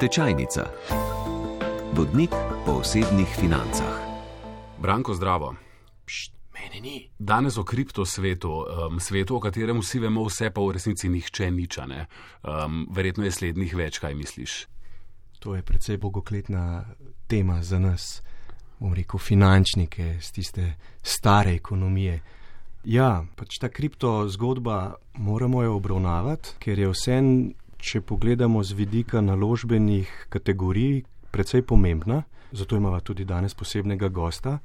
Tečajnica. Vodnik po osebnih financah. Branko, zdravo. Pšt, mene ni. Danes o kriptosvetu, um, svetu, o katerem vsi vemo, vse pa v resnici nihče ničane. Um, verjetno je slednjih več, kaj misliš. To je precej bogokletna tema za nas, bom rekel, finančnike z tiste stare ekonomije. Ja, pač ta kripto zgodba moramo jo obravnavati, ker je vse, če pogledamo z vidika naložbenih kategorij, precej pomembna. Zato imamo tudi danes posebnega gosta,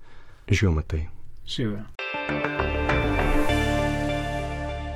živijo Matej. Živijo.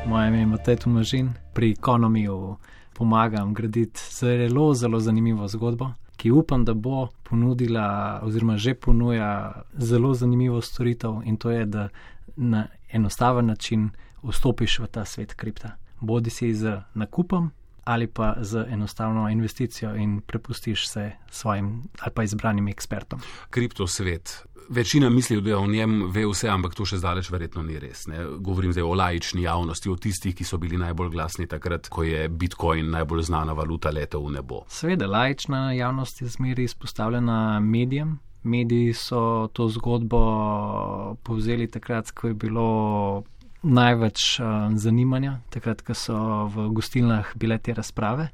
Moje ime je Matej Tomažin, pri ekonomiju pomagam graditi zelo, zelo zanimivo zgodbo, ki upam, da bo ponudila oziroma že ponuja zelo zanimivo storitev in to je, da na enostaven način vstopiš v ta svet kripta. Bodi si z nakupom ali pa z enostavno investicijo in prepustiš se svojim ali pa izbranim ekspertom. Kriptosvet. Večina misli, da o njem ve vse, ampak to še zdaleč verjetno ni res. Ne? Govorim zdaj o lajični javnosti, o tistih, ki so bili najbolj glasni takrat, ko je Bitcoin najbolj znana valuta leta v nebo. Seveda, lajična javnost je zmeri izpostavljena medijem. Mediji so to zgodbo povzeli takrat, ko je bilo največ uh, zanimanja, takrat, ko so v gostilnah bile te razprave.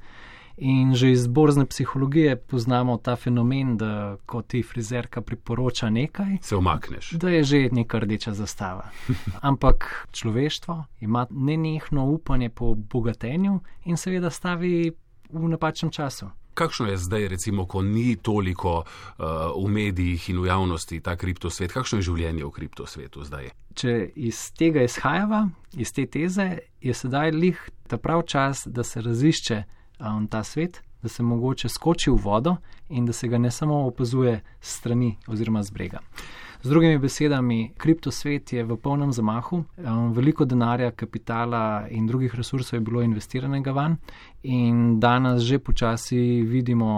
In že iz borzne psihologije poznamo ta fenomen, da ko ti frizerka priporoča nekaj, se omakneš. Da je že neka rdeča zastava. Ampak človeštvo ima nenehno upanje po bogatenju in seveda stavi v napačnem času. Kakšno je zdaj, recimo, ko ni toliko uh, v medijih in v javnosti ta kriptosvet, kakšno je življenje v kriptosvetu zdaj? Če iz tega izhajava, iz te teze, je sedaj lih ta prav čas, da se razišče um, ta svet, da se mogoče skoči v vodo in da se ga ne samo opazuje strani oziroma z brega. Z drugimi besedami, kriptosvet je v polnem zamahu, um, veliko denarja, kapitala in drugih resursov je bilo investiranega van, in danes že počasi vidimo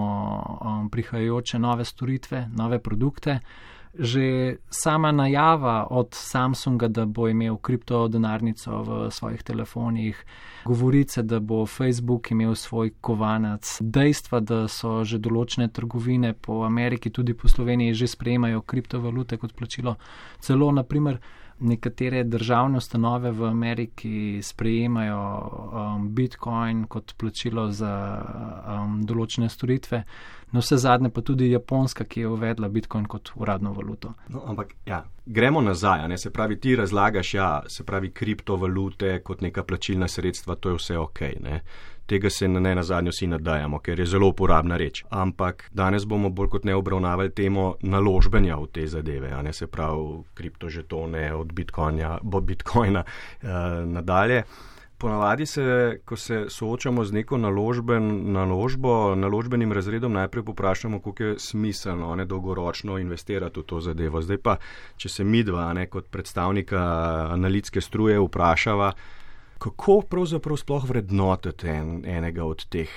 um, prihajajoče nove storitve, nove produkte. Že sama najava od Samsunga, da bo imel kriptodenarnico v svojih telefonih, govorice, da bo Facebook imel svoj kovanec, dejstva, da so že določene trgovine po Ameriki, tudi po Sloveniji, že sprejemajo kriptovalute kot plačilo. Celo, naprimer, nekatere državne ustanove v Ameriki sprejemajo um, Bitcoin kot plačilo za um, določene storitve. No, vse zadnje pa tudi Japonska, ki je uvedla Bitcoin kot uradno valuto. No, ampak ja, gremo nazaj, ne? se pravi, ti razlagaš, ja, se pravi, kriptovalute kot neka plačilna sredstva, to je vse ok. Ne? Tega se ne na zadnjo vsi nadajamo, ker je zelo uporabna reč. Ampak danes bomo bolj kot ne obravnavali temo naložbenja v te zadeve, ne se pravi kriptožetone od Bitcoina, Bitcoina uh, nadalje. Ponavadi se, ko se soočamo z neko naložben, naložbo, naložbenim razredom, najprej poprašamo, koliko je smiselno, ne dolgoročno investirati v to zadevo. Zdaj pa, če se mi dva, ne kot predstavnika analitske struje, vprašava, kako pravzaprav sploh vrednotite en, enega od teh,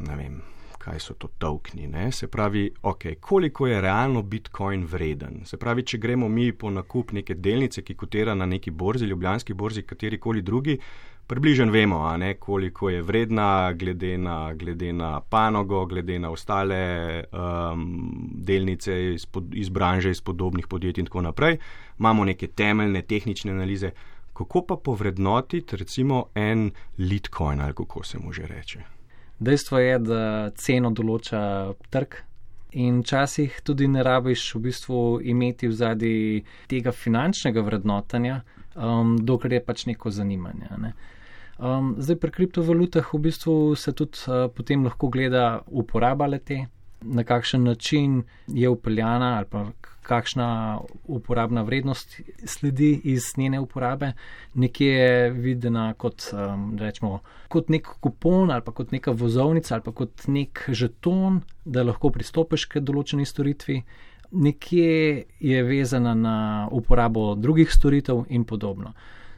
ne vem, kaj so to tokni. Ne? Se pravi, ok, koliko je realno Bitcoin vreden. Se pravi, če gremo mi po nakup neke delnice, ki kotira na neki borzi, ljubljanski borzi, katerikoli drugi približno vemo, ne, koliko je vredna, glede na, glede na panogo, glede na ostale um, delnice iz, pod, iz branže, iz podobnih podjetij in tako naprej. Imamo neke temeljne tehnične analize. Kako pa povrednotiti, recimo, en Litcoin ali kako se mu že reče? Dejstvo je, da ceno določa trg. In včasih tudi ne rabiš v bistvu imeti v zadnji tega finančnega vrednotanja, um, dokler je pač neko zanimanje. Ne. Um, zdaj pri kriptovalutah v bistvu se tudi uh, potem lahko gleda uporaba lete, na kakšen način je upeljana ali pa kakšna uporabna vrednost sledi iz njene uporabe. Nekje je videna kot, um, rečemo, kot nek kupon ali pa kot neka vozovnica ali pa kot nek žeton, da lahko pristopiš k določeni storitvi. Nekje je vezana na uporabo drugih storitev in podobno.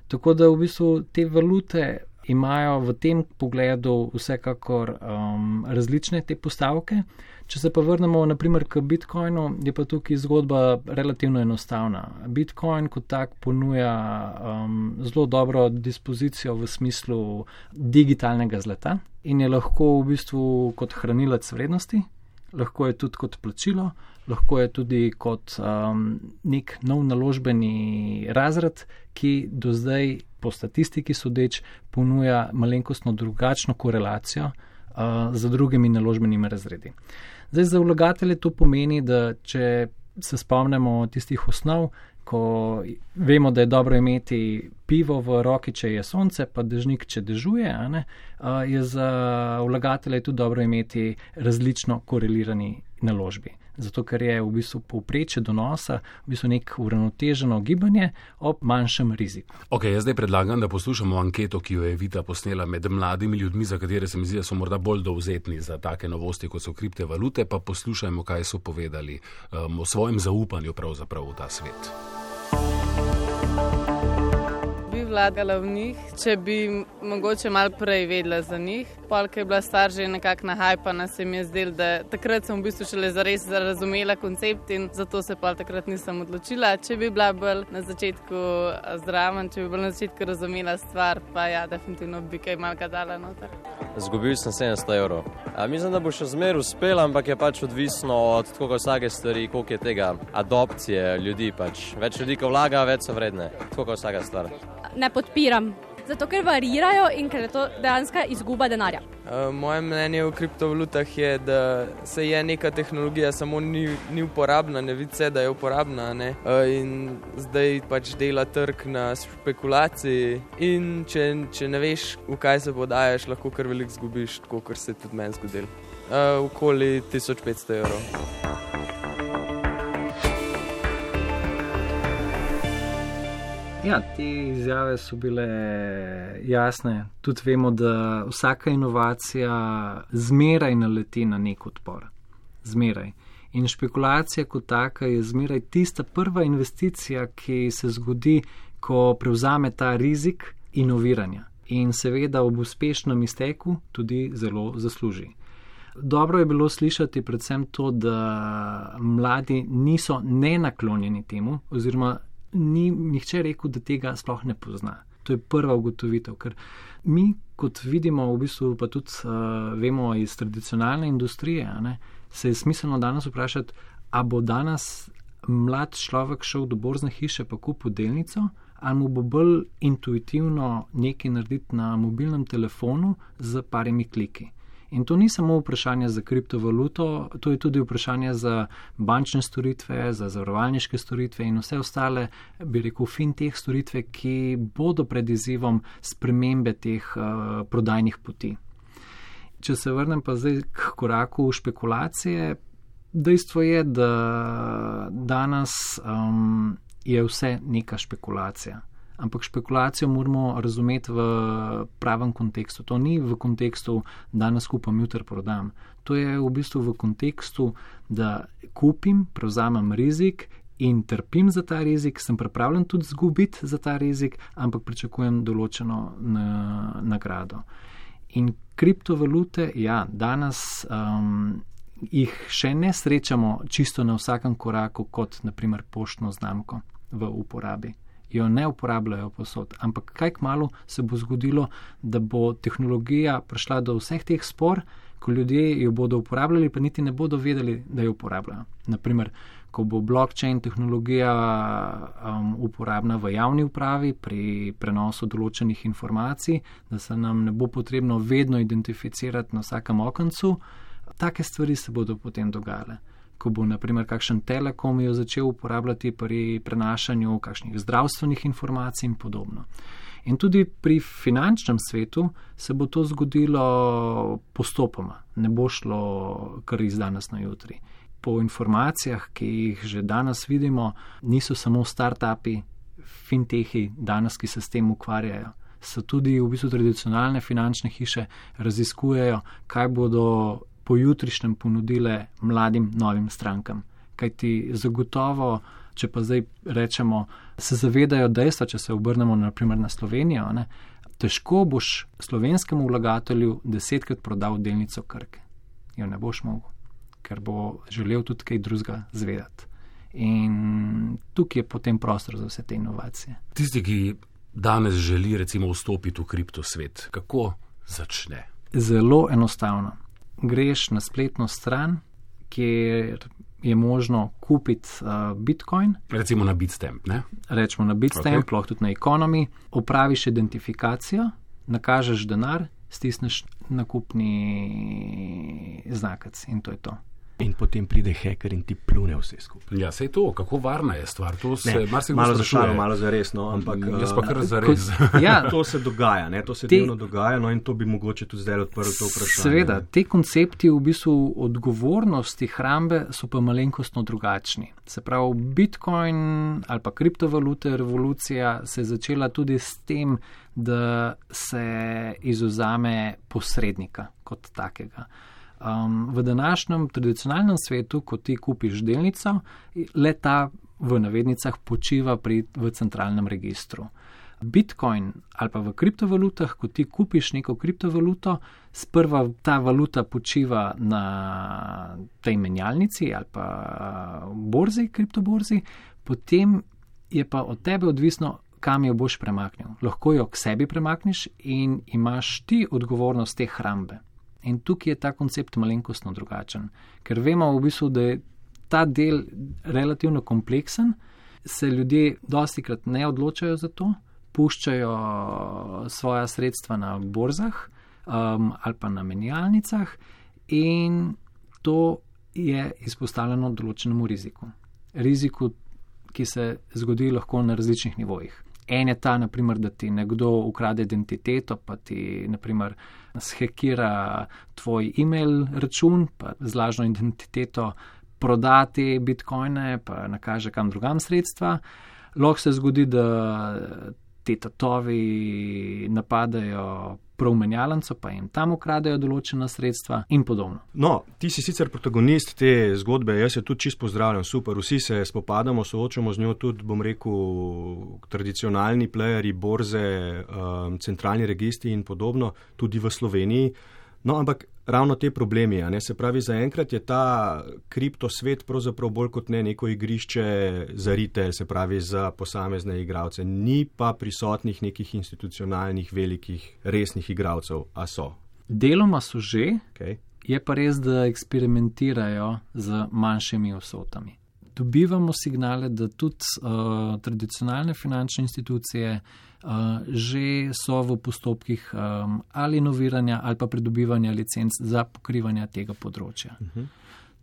Tako da v bistvu te valute imajo v tem pogledu vsekakor um, različne te postavke. Če se pa vrnemo naprimer k Bitcoinu, je pa tukaj zgodba relativno enostavna. Bitcoin kot tak ponuja um, zelo dobro dispozicijo v smislu digitalnega zlata in je lahko v bistvu kot hranilec vrednosti, lahko je tudi kot plačilo, lahko je tudi kot um, nek nov naložbeni razred, ki do zdaj po statistiki sodeč ponuja malenkostno drugačno korelacijo uh, z drugimi naložbenimi razredi. Zdaj, za vlagatelje to pomeni, da če se spomnimo tistih osnov, ko vemo, da je dobro imeti pivo v roki, če je sonce, pa dežnik, če dežuje, ne, je za vlagatelje tudi dobro imeti različno korelirani naložbi zato ker je v bistvu povprečje donosa v bistvu nek uravnoteženo gibanje ob manjšem riziku. Ok, jaz zdaj predlagam, da poslušamo anketo, ki jo je Vita posnela med mladimi ljudmi, za katere se mi zdi, da so morda bolj dovzetni za take novosti, kot so kriptovalute, pa poslušajmo, kaj so povedali um, o svojem zaupanju pravzaprav v ta svet vlagala v njih, če bi mogoče malo prej vedela za njih. Polk je bila star že nekako nahajpana, se mi je zdelo, da takrat sem v bistvu šele zares razumela koncept in zato se pa takrat nisem odločila. Če bi bila bolj na začetku zdrava, če bi bila na začetku razumela stvar, pa ja, definitivno bi kaj malka dala noter. Zgubil sem 700 evrov. Mislim, da bo še zmeraj uspel, ampak je pač odvisno od tako vsake stvari, koliko je tega adopcije ljudi. Pač. Več ljudi, ko vlaga, več so vredne. Tako kot vsaka stvar ne podpiram. Zato, ker varirajo in ker je to dejansko izguba denarja. Uh, moje mnenje o kriptovalutah je, da se je neka tehnologija samo ni, ni uporabna, ne vidi se, da je uporabna. Uh, in zdaj pač dela trg na špekulaciji. In če, če ne veš, v kaj se podajaš, lahko kar veliko zgubiš, kot se je tudi meni zgodilo. Uh, okoli 1500 evrov. Ja, te izjave so bile jasne. Tudi vemo, da vsaka inovacija zmeraj naleti na nek odpor. Zmeraj. In špekulacija kot taka je zmeraj tista prva investicija, ki se zgodi, ko prevzame ta rizik inoviranja. In seveda ob uspešnem izteku tudi zelo zasluži. Dobro je bilo slišati predvsem to, da mladi niso nenaklonjeni temu, oziroma ni nihče rekel, da tega sploh ne pozna. To je prva ugotovitev, ker mi, kot vidimo, v bistvu pa tudi uh, vemo iz tradicionalne industrije, ne, se je smiselno danes vprašati, a bo danes mlad človek šel do borzne hiše pa kupil delnico, ali mu bo bolj intuitivno nekaj narediti na mobilnem telefonu z parimi kliki. In to ni samo vprašanje za kriptovaluto, to je tudi vprašanje za bančne storitve, za zavarovalniške storitve in vse ostale, bi rekel, fintech storitve, ki bodo pred izzivom spremembe teh uh, prodajnih poti. Če se vrnem pa zdaj k koraku špekulacije, dejstvo je, da danes um, je vse neka špekulacija ampak špekulacijo moramo razumeti v pravem kontekstu. To ni v kontekstu, da danes kupam, jutri prodam. To je v bistvu v kontekstu, da kupim, prevzamem rizik in trpim za ta rizik, sem pripravljen tudi zgubiti za ta rizik, ampak pričakujem določeno nagrado. In kriptovalute, ja, danes um, jih še ne srečamo čisto na vsakem koraku, kot naprimer poštno znamko v uporabi jo ne uporabljajo posod. Ampak kaj kmalo se bo zgodilo, da bo tehnologija prišla do vseh teh spor, ko ljudje jo bodo uporabljali, pa niti ne bodo vedeli, da jo uporabljajo. Naprimer, ko bo blockchain tehnologija um, uporabna v javni upravi pri prenosu določenih informacij, da se nam ne bo potrebno vedno identificirati na vsakem okencu, take stvari se bodo potem dogajale ko bo naprimer kakšen telekom jo začel uporabljati pri prenašanju kakšnih zdravstvenih informacij in podobno. In tudi pri finančnem svetu se bo to zgodilo postopoma, ne bo šlo kar iz danes na jutri. Po informacijah, ki jih že danes vidimo, niso samo start-upi, fintehi, danes, ki se s tem ukvarjajo. So tudi v bistvu tradicionalne finančne hiše raziskujejo, kaj bodo pojutrišnjem ponudile mladim novim strankam. Kaj ti zagotovo, če pa zdaj rečemo, se zavedajo dejstva, če se obrnemo naprimer na Slovenijo, ne, težko boš slovenskemu vlagatelju desetkrat prodal delnico Krke. Jo ne boš mogel, ker bo želel tudi kaj drugega zvedati. In tukaj je potem prostor za vse te inovacije. Tisti, ki danes želi recimo vstopiti v kriptosvet, kako začne? Zelo enostavno. Greš na spletno stran, kjer je možno kupiti uh, Bitcoin. Recimo na Bitstamp. Ne? Rečemo na Bitstamp, okay. lahko tudi na Economy. Opraviš identifikacijo, nakažeš denar, stisneš nakupni znakac in to je to. In potem pride heker in ti plune vse skupaj. Ja, se je to, kako varna je stvar. To se malo za šalo, malo za resno, ampak jaz pa kar za res. ja, to se dogaja, ne? to se te, delno dogaja, no in to bi mogoče tudi zdaj odprlo to vprašanje. Seveda, te koncepti v bistvu odgovornosti hrambe so pa malenkostno drugačni. Se pravi, Bitcoin ali pa kriptovalute, revolucija se je začela tudi s tem, da se izuzame posrednika kot takega. Um, v današnjem tradicionalnem svetu, ko ti kupiš delnico, le ta v navednicah počiva pri, v centralnem registru. Bitcoin ali pa v kriptovalutah, ko ti kupiš neko kriptovaluto, sprva ta valuta počiva na tej menjalnici ali pa borzi, kriptoborzi, potem je pa od tebe odvisno, kam jo boš premaknil. Lahko jo k sebi premakneš in imaš ti odgovornost te hrambe. In tukaj je ta koncept malenkostno drugačen, ker vemo v bistvu, da je ta del relativno kompleksen, se ljudje dosti krat ne odločajo za to, puščajo svoja sredstva na borzah um, ali pa na menjalnicah in to je izpostavljeno določenemu riziku. Riziku, ki se zgodi lahko na različnih nivojih. En je ta, naprimer, da ti nekdo ukrade identiteto, pa ti naprimer, shekira tvoj e-mail račun, pa z lažno identiteto prodati bitcoine, pa nakaže kam drugam sredstva. Lahko se zgodi, da ti tatovi napadajo prav menjalnico, pa jim tam ukradajo določena sredstva in podobno. No, ti si sicer protagonist te zgodbe, jaz se tudi čisto pozdravljam, super, vsi se spopadamo, soočamo z njo tudi, bom rekel, tradicionalni plejeri, borze, um, centralni registri in podobno, tudi v Sloveniji. No, ampak ravno te problemi, ne, se pravi, zaenkrat je ta kriptosvet pravzaprav bolj kot ne neko igrišče za rite, se pravi, za posamezne igralce. Ni pa prisotnih nekih institucionalnih, velikih, resnih igralcev, a so. Deloma so že, okay. je pa res, da eksperimentirajo z manjšimi vsotami. Dobivamo signale, da tudi uh, tradicionalne finančne institucije uh, že so v postopkih um, ali inoviranja ali pa pridobivanja licenc za pokrivanje tega področja. Uh mhm. -huh.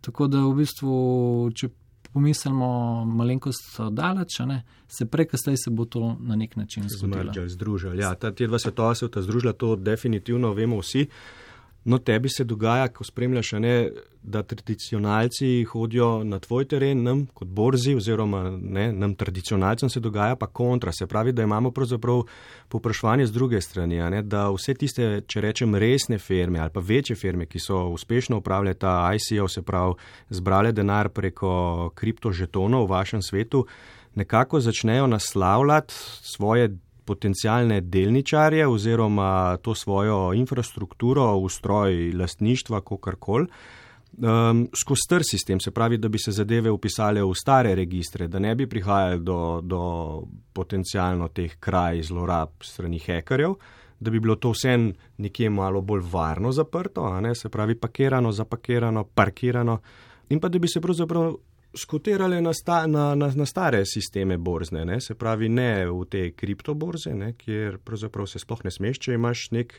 Tako da v bistvu, če pomislimo malenkost daleč, ne, se prekastaj se bo to na nek način zgodilo. Združili. Ja, ta dva svetova se ta združila, to definitivno vemo vsi. Uh, No, tebi se dogaja, ko spremljaš, ne, da tradicionalci hodijo na tvoj teren, nam kot borzi, oziroma ne, nam tradicionalcem se dogaja pa kontra. Se pravi, da imamo pravzaprav popraševanje z druge strani, ne, da vse tiste, če rečem, resne firme ali pa večje firme, ki so uspešno upravljale ta ICO, se pravi, zbrale denar preko kriptožetonov v vašem svetu, nekako začnejo naslavljati svoje potencijalne delničarje oziroma to svojo infrastrukturo, ustroj lastništva, kakorkoli. Um, skozi str sistem, se pravi, da bi se zadeve upisale v stare registre, da ne bi prihajali do, do potencijalno teh kraj zlorab strani hekerjev, da bi bilo to vse nekje malo bolj varno zaprto, se pravi, pakirano, zapakirano, parkirano in pa da bi se pravzaprav skotirale na, sta, na, na, na stare sisteme borzne, ne? se pravi ne v te kriptoborze, ne? kjer pravzaprav se sploh ne smeš, če imaš nek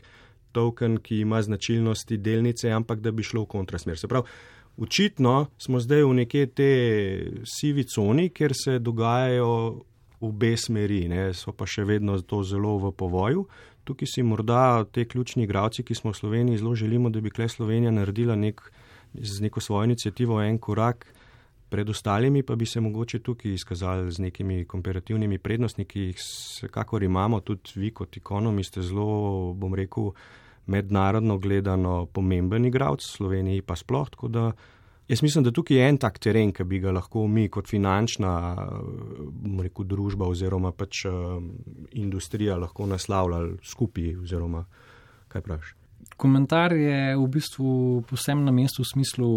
token, ki ima značilnosti delnice, ampak da bi šlo v kontrasmer. Se pravi, očitno smo zdaj v neke te sivi coni, kjer se dogajajo obe smeri, ne? so pa še vedno to zelo v povoju. Tukaj si morda te ključni igravci, ki smo v Sloveniji zelo želimo, da bi kle Slovenija naredila nek, z neko svojo inicijativo en korak Pred ostalimi pa bi se mogoče tukaj izkazali z nekimi komparativnimi prednostmi, ki jih vsekakor imamo, tudi vi kot ekonomi ste zelo, bom rekel, mednarodno gledano pomemben igralec, Sloveniji pa sploh, tako da Jaz mislim, da tukaj je en tak teren, ki bi ga lahko mi kot finančna rekel, družba oziroma pač um, industrija lahko naslavljali skupaj. Oziroma, kaj praviš? Komentar je v bistvu posebno na mestu v smislu,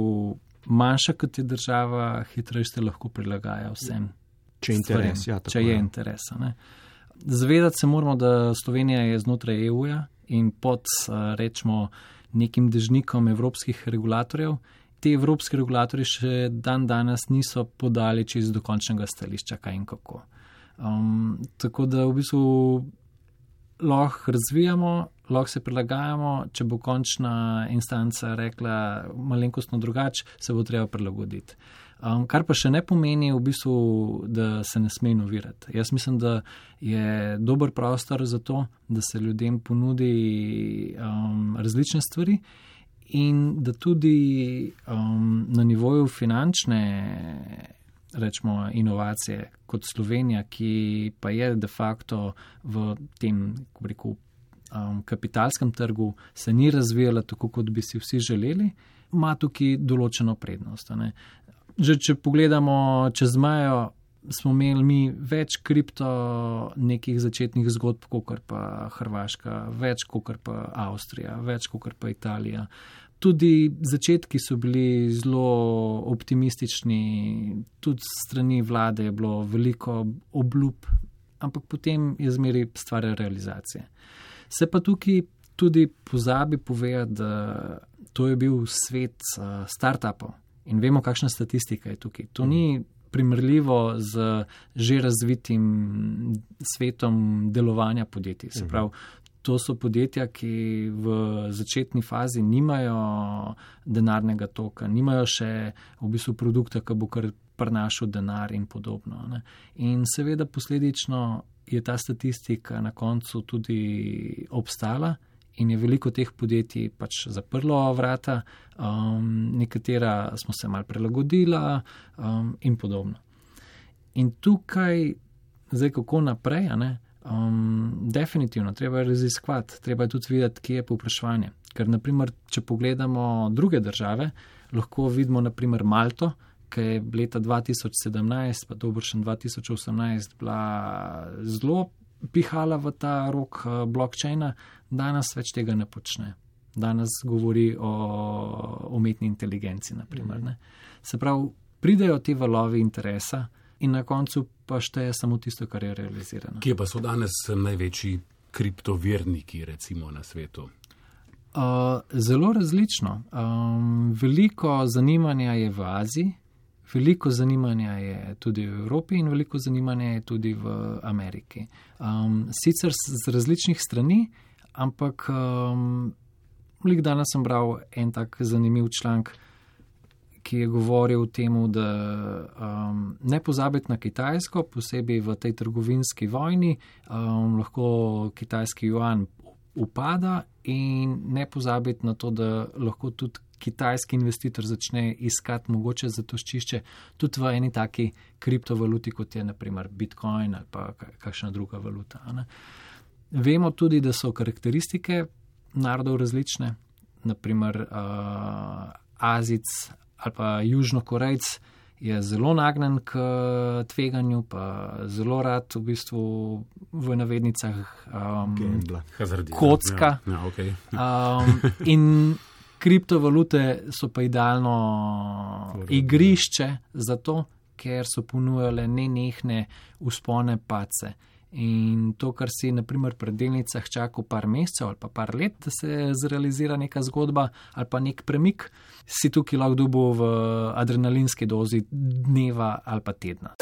manjša kot je država, hitreje se lahko prilagaja vsem. Če je interes. Ja, če je interes. Zavedati se moramo, da Slovenija je znotraj EU-ja in pod rečemo nekim dežnikom evropskih regulatorjev. Ti evropski regulatori še dan danes niso podali čez dokončnega stališča, kaj in kako. Um, tako da v bistvu lahko razvijamo, lahko se prilagajamo, če bo končna instanca rekla malenkostno drugače, se bo treba prilagoditi. Um, kar pa še ne pomeni, v bistvu, da se ne sme inovirati. Jaz mislim, da je dober prostor za to, da se ljudem ponudi um, različne stvari in da tudi um, na nivoju finančne rečemo, inovacije kot Slovenija, ki pa je de facto v tem, kako rekel, um, kapitalskem trgu, se ni razvijala tako, kot bi si vsi želeli. Ma tukaj določeno prednost že če pogledamo čez mejo, smo imeli mi več kripto nekih začetnih zgodb, kot pa Hrvaška, več kot pa Avstrija, več kot pa Italija. Tudi začetki so bili zelo optimistični, tudi strani vlade je bilo veliko obljub, ampak potem je zmeri stvar realizacije. Se pa tukaj tudi pozabi povedati, da to je bil svet uh, startupov in vemo, kakšna statistika je tukaj. To ni primerljivo z že razvitim svetom delovanja podjetij. Se pravi, to so podjetja, ki v začetni fazi nimajo denarnega toka, nimajo še v bistvu produkta, ki bo kar prinašal denar in podobno. Ne. In seveda posledično je ta statistika na koncu tudi obstala in je veliko teh podjetij pač zaprlo vrata, um, nekatera smo se mal prilagodila um, in podobno. In tukaj, zdaj kako naprej, ne, um, definitivno treba je raziskovati, treba je tudi videti, kje je povpraševanje. Ker, naprimer, če pogledamo druge države, lahko vidimo, naprimer, Malto, ki je leta 2017, pa dobro še 2018, bila zelo pihala v ta rok uh, blockchaina, danes več tega ne počne. Danes govori o umetni inteligenci. Naprimer, Se pravi, pridejo ti valovi interesa in na koncu pa šteje samo tisto, kar je realizirano. Kje pa so danes največji kriptovirniki, recimo na svetu? Uh, zelo različno. Um, veliko zanimanja je v Aziji, veliko zanimanja je tudi v Evropi in veliko zanimanja je tudi v Ameriki. Um, sicer z različnih strani, ampak um, lik danes sem bral en tak zanimiv članek, ki je govoril o tem, da um, ne pozabiti na Kitajsko, posebej v tej trgovinski vojni, um, lahko kitajski juan upada in ne pozabiti na to, da lahko tudi kitajski investitor začne iskati mogoče zatoščišče tudi v eni taki kriptovaluti, kot je naprimer Bitcoin ali pa kakšna druga valuta. Ne. Vemo tudi, da so karakteristike narodov različne, naprimer uh, Azic ali pa Južnokorejc je zelo nagnen k tveganju, pa zelo rad v bistvu v navednicah um, kocka. Ja, ja, okay. um, in kriptovalute so pa idealno igrišče za to, ker so ponujale nenehne uspone pace. In to, kar si naprimer pri delnicah čakal par mesecev ali pa par let, da se zrealizira neka zgodba ali pa nek premik, si tukaj lahko dubo v adrenalinski dozi dneva ali pa tedna.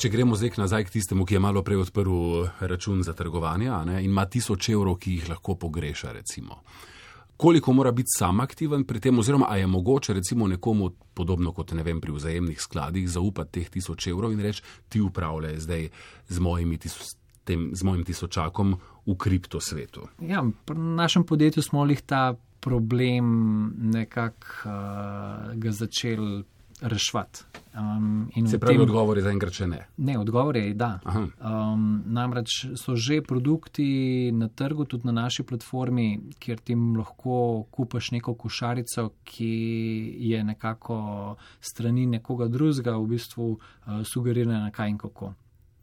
Če gremo zdaj nazaj k tistemu, ki je malo prej odprl račun za trgovanje ne, in ima tisoč evrov, ki jih lahko pogreša, recimo koliko mora biti sam aktiven pri tem, oziroma a je mogoče recimo nekomu podobno kot ne vem pri vzajemnih skladih zaupati teh tisoč evrov in reči, ti upravljaj zdaj z, tem, z mojim tisočakom v kripto svetu. Ja, pri našem podjetju smo jih ta problem nekako uh, začeli rešvati. Um, in Se pravi, tem- odgovor je zaenkrat še ne. Ne, odgovor je da. Aha. Um, namreč so že produkti na trgu, tudi na naši platformi, kjer ti lahko kupaš neko košarico, ki je nekako strani nekoga drugega, v bistvu uh, sugerirana kaj in kako.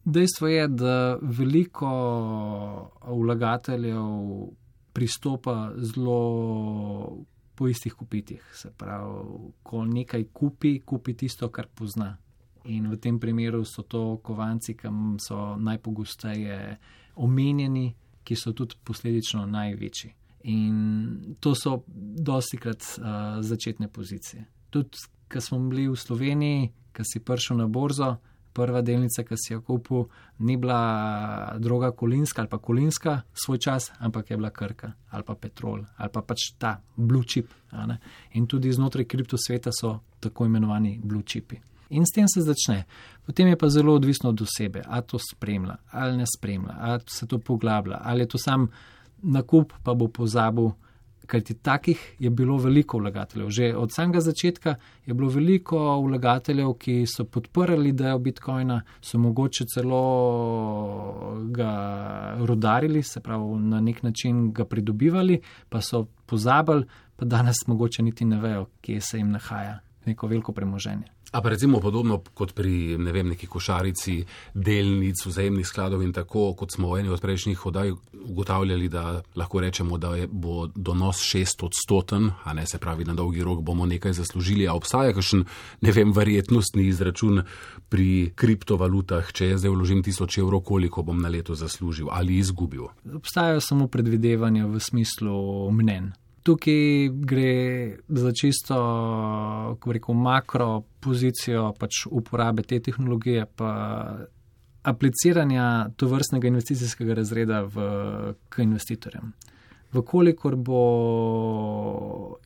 Dejstvo je, da veliko vlagateljev pristopa zelo po istih kupitih. Se pravi, ko nekaj kupi, kupi tisto, kar pozna. In v tem primeru so to kovanci, ki so najpogosteje omenjeni, ki so tudi posledično največji. In to so dosti krat uh, začetne pozicije. Tudi, ko smo bili v Sloveniji, ko si prišel na borzo, prva delnica, ki si jo kupil, ni bila droga kolinska ali pa kolinska svoj čas, ampak je bila krka ali pa petrol ali pa pač ta blue chip. a. In tudi znotraj kriptosveta so tako imenovani blue chipi. In s tem se začne. Potem je pa zelo odvisno od osebe, ali to spremlja, ali ne spremlja, ali se to poglablja, ali je to sam nakup, pa bo pozabil. Kajti takih je bilo veliko vlagateljev. Že od samega začetka je bilo veliko vlagateljev, ki so podprli idejo Bitcoina, so mogoče celo ga rodarili, se pravi na nek način ga pridobivali, pa so pozabili, pa danes mogoče niti ne vejo, kje se jim nahaja neko veliko premoženje. A pa recimo podobno kot pri ne vem, neki košarici delnic, vzajemnih skladov in tako, kot smo v eni od prejšnjih oddaj ugotavljali, da lahko rečemo, da je, bo donos šest odstoten, a ne se pravi, na dolgi rok bomo nekaj zaslužili. A obstaja kakšen, ne vem, verjetnostni izračun pri kriptovalutah, če jaz zdaj vložim tisoč evrov, koliko bom na leto zaslužil ali izgubil? Obstajajo samo predvidevanja v smislu mnen. Tukaj gre za čisto, kako rekel, makro pozicijo pač uporabe te tehnologije, pa apliciranja to vrstnega investicijskega razreda v, k investitorjem. Vkolikor bo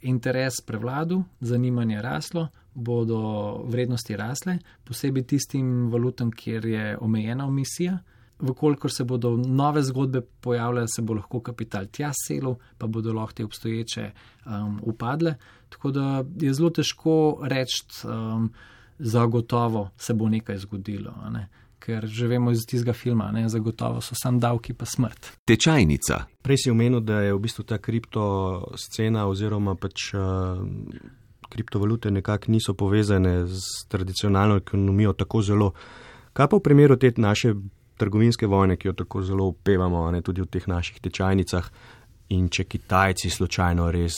interes prevladal, zanimanje raslo, bodo vrednosti rasle, posebej tistim valutam, kjer je omejena emisija. Vkolikor se bodo nove zgodbe pojavljale, se bo lahko kapital tja selil, pa bodo lahko te obstoječe um, upadle. Tako da je zelo težko reči, um, zagotovo se bo nekaj zgodilo. a Ne? Ker že vemo iz tistega filma, ne? zagotovo so sam davki pa smrt. Tečajnica. Prej si omenil, da je v bistvu ta kripto scena oziroma pač uh, kriptovalute nekako niso povezane z tradicionalno ekonomijo tako zelo. Kaj pa v primeru te naše trgovinske vojne, ki jo tako zelo upevamo, ne tudi v teh naših tečajnicah, in če Kitajci slučajno res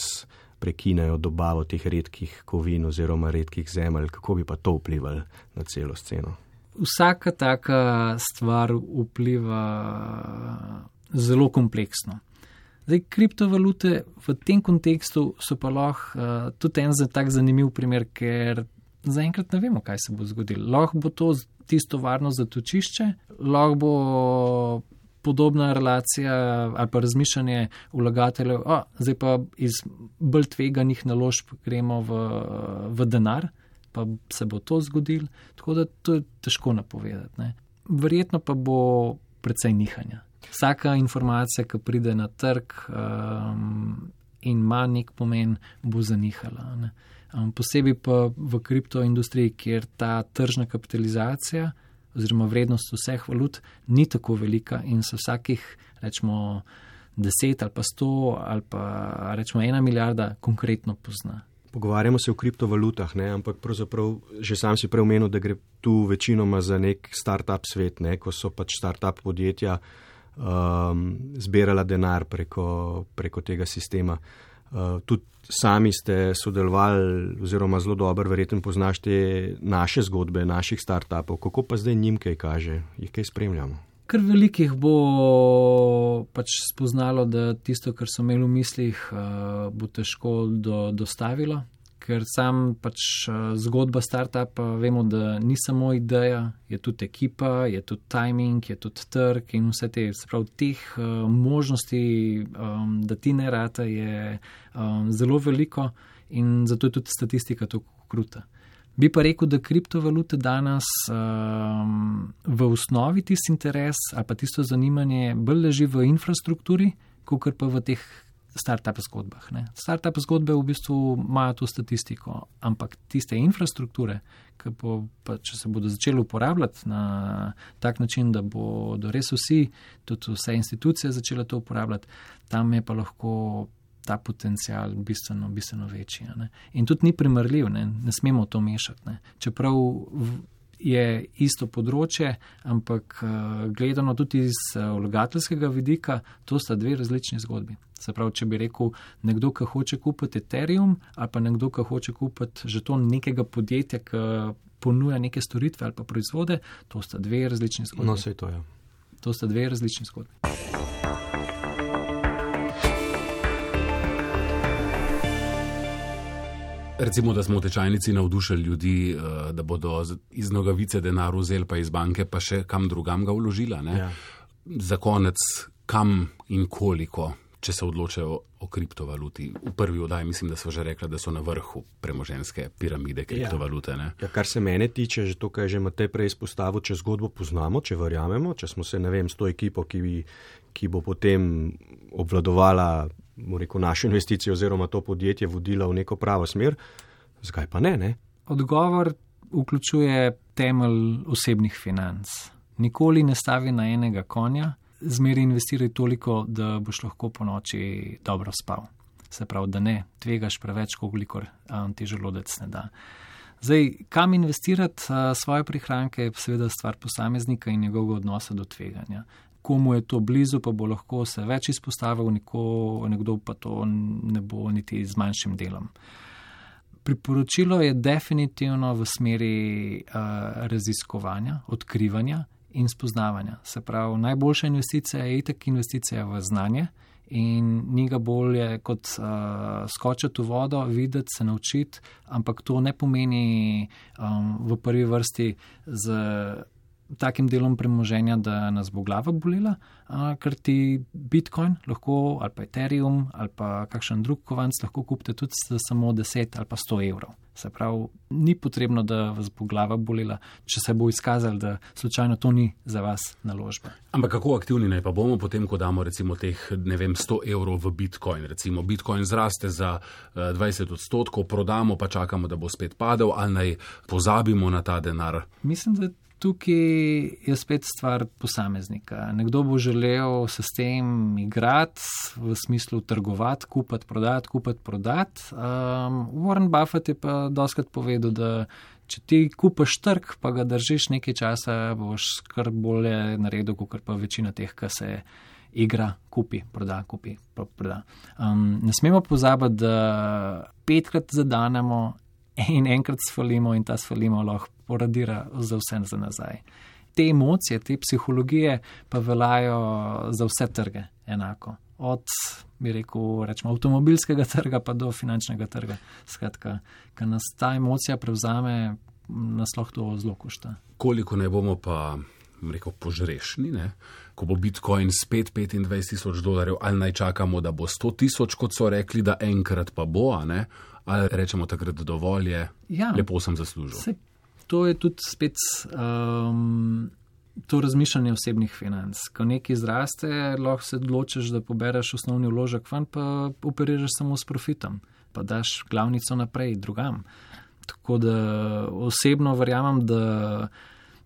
prekinejo dobavo teh redkih kovin oziroma redkih zemelj, kako bi pa to vplivalo na celo sceno? Vsaka taka stvar vpliva zelo kompleksno. Zdaj, kriptovalute v tem kontekstu so pa lahko uh, tudi en za tak zanimiv primer, ker zaenkrat ne vemo, kaj se bo zgodilo. Lahko bo to tisto varno zatočišče, lahko bo podobna relacija ali pa razmišljanje vlagateljev, a zdaj pa iz bolj tveganih naložb gremo v, v denar, pa se bo to zgodilo. Tako da to je težko napovedati. Ne. Verjetno pa bo precej nihanja. Vsaka informacija, ki pride na trg um, in ima nek pomen, bo zanihala. Ne. Um, posebej pa v kriptoindustriji, kjer ta tržna kapitalizacija oziroma vrednost vseh valut ni tako velika in se vsakih, rečemo, deset ali pa sto ali pa rečemo ena milijarda konkretno pozna. Pogovarjamo se o kriptovalutah, ne? ampak pravzaprav že sam si preomenil, da gre tu večinoma za nek start-up svet, ne? ko so pač start-up podjetja um, zbirala denar preko, preko tega sistema. Uh, tudi sami ste sodelovali, oziroma zelo dobro, verjetno poznaš te naše zgodbe, naših start-upov. Kako pa zdaj njim kaj kaže, jih kaj spremljamo? Ker velikih bo pač spoznalo, da tisto, kar so imeli v mislih, uh, bo težko do, dostavilo. Ker sam pač uh, zgodba startupa, vemo, da ni samo ideja, je tudi ekipa, je tudi timing, je tudi trg in vse te, se pravi, teh uh, možnosti, um, da ti ne rata, je um, zelo veliko in zato je tudi statistika tako kruta. Bi pa rekel, da kriptovalute danes um, v osnovi tisti interes ali pa tisto zanimanje bolj leži v infrastrukturi, kot pa v teh start-up zgodbah. Ne. Start-up zgodbe v bistvu imajo to statistiko, ampak tiste infrastrukture, bo, pa, če se bodo začeli uporabljati na tak način, da bodo res vsi, tudi vse institucije začele to uporabljati, tam je pa lahko. Ta potencial bistveno, bistveno večji. Ne? In tudi ni primerljiv, ne, ne smemo to mešati. Ne? Čeprav je isto področje, ampak eh, gledano tudi iz eh, vlagateljskega vidika, to sta dve različni zgodbi. Se pravi, če bi rekel nekdo, ki hoče kupiti Ethereum, ali pa nekdo, ki hoče kupiti že to nekega podjetja, ki ponuja neke storitve ali pa proizvode, to sta dve različni zgodbi. No, vse to je. To sta dve različni zgodbi. Recimo, da smo v tečajnici navdušili ljudi, eh, da bodo iz nogavice denar vzeli, pa iz banke, pa še kam drugam ga vložila. Ja. Za konec, kam in koliko, če se odločajo o kriptovaluti. V prvi oddaji mislim, da so že rekli, da so na vrhu premoženske piramide ja. kriptovalute. Ja. Ja, kar se mene tiče, že to, kar je že Matej prej izpostavil, če zgodbo poznamo, če verjamemo, če smo se, ne vem, s to ekipo, ki, bi, ki bo potem obvladovala rekel, našo investicijo oziroma to podjetje vodila v neko pravo smer, zakaj pa ne? ne? Odgovor vključuje temelj osebnih financ. Nikoli ne stavi na enega konja, zmeri investiraj toliko, da boš lahko po noči dobro spal. Se pravi, da ne tvegaš preveč, kolikor ti želodec ne da. Zdaj, kam investirati svoje prihranke, je seveda stvar posameznika in njegovega odnosa do tveganja komu je to blizu, pa bo lahko se več izpostavil, neko, nekdo pa to ne bo niti z manjšim delom. Priporočilo je definitivno v smeri uh, raziskovanja, odkrivanja in spoznavanja. Se pravi, najboljša investicija je itek investicija v znanje in ni ga bolje kot uh, skočiti v vodo, videti, se naučiti, ampak to ne pomeni um, v prvi vrsti z takim delom premoženja, da nas bo glava bolela, ker ti Bitcoin lahko, ali pa Ethereum, ali pa kakšen drug kovanc lahko kupite tudi za samo 10 ali pa 100 evrov. Se pravi, ni potrebno, da vas bo glava bolela, če se bo izkazalo, da slučajno to ni za vas naložba. Ampak kako aktivni naj pa bomo potem, ko damo recimo teh, ne vem, 100 evrov v Bitcoin? Recimo Bitcoin zraste za 20 odstotkov, prodamo pa čakamo, da bo spet padel, ali naj pozabimo na ta denar? Mislim, da tukaj je spet stvar posameznika. Nekdo bo želel se s tem igrati, v smislu trgovati, kupiti, prodati, kupiti, prodati. Um, Warren Buffett je pa doskrat povedal, da če ti kupaš trg, pa ga držiš nekaj časa, boš kar bolje naredil, kot pa večina teh, ki se. Igra, kupi, proda, kupi, proda. Um, ne smemo pozabiti, da petkrat zadanemo in enkrat svalimo, in ta svalimo lahko poradira za vse za nazaj. Te emocije, te psihologije pa veljajo za vse trge enako. Od, bi rekel, rečemo, avtomobilskega trga pa do finančnega trga. Skratka, ker nas ta emocija prevzame, nas lahko to zelo košta. Koliko ne bomo pa, rekel, požrešni, ne? ko bo Bitcoin spet 25 tisoč dolarjev, ali naj čakamo, da bo 100 tisoč, kot so rekli, da enkrat pa bo, ali rečemo takrat dovolj je, ja, lepo sem zaslužil. Se to je tudi spet um, to razmišljanje osebnih financ. Ko nekaj zraste, lahko se odločiš, da pobereš osnovni vložek, fan pa operiraš samo s profitom, pa daš glavnico naprej drugam. Tako da osebno verjamem, da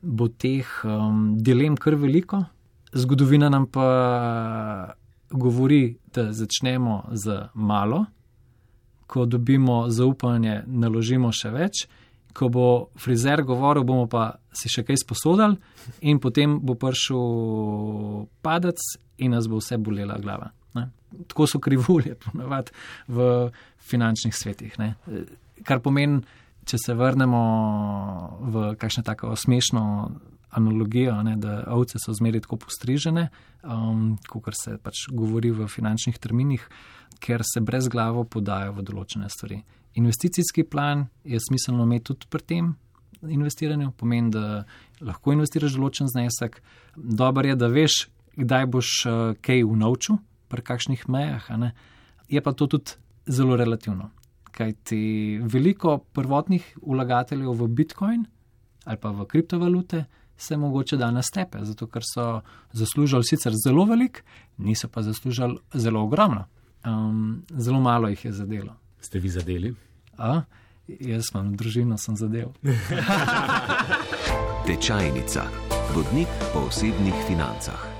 bo teh um, dilem kar veliko. Zgodovina nam pa govori, da začnemo z malo, ko dobimo zaupanje, naložimo še več ko bo frizer govoril, bomo pa si še kaj sposodili, in potem bo prišel padec in nas bo vse bolela glava. Ne? Tako so krivulje, ponovadi v finančnih svetih. Ne? Kar pomeni, če se vrnemo v kakšno tako smešno analogijo, ne, da ovce so zmeraj tako postrižene, um, kot se pač govori v finančnih terminih, ker se brez glavo podajo v določene stvari. Investicijski plan je smiselno imeti tudi pri tem investiranju, pomeni, da lahko investiraš določen znesek. Dobro je, da veš, kdaj boš uh, kaj unovčil, pri kakšnih mejah. Je pa to tudi zelo relativno. Kaj ti veliko prvotnih vlagateljev v Bitcoin ali pa v kriptovalute se mogoče da na stepe, zato ker so zaslužili sicer zelo velik, niso pa zaslužili zelo ogromno. Um, zelo malo jih je zadelo. Ste vi zadeli? A? Jaz imam družino, sem zadev. Tečajnica, vodnik po osebnih financah.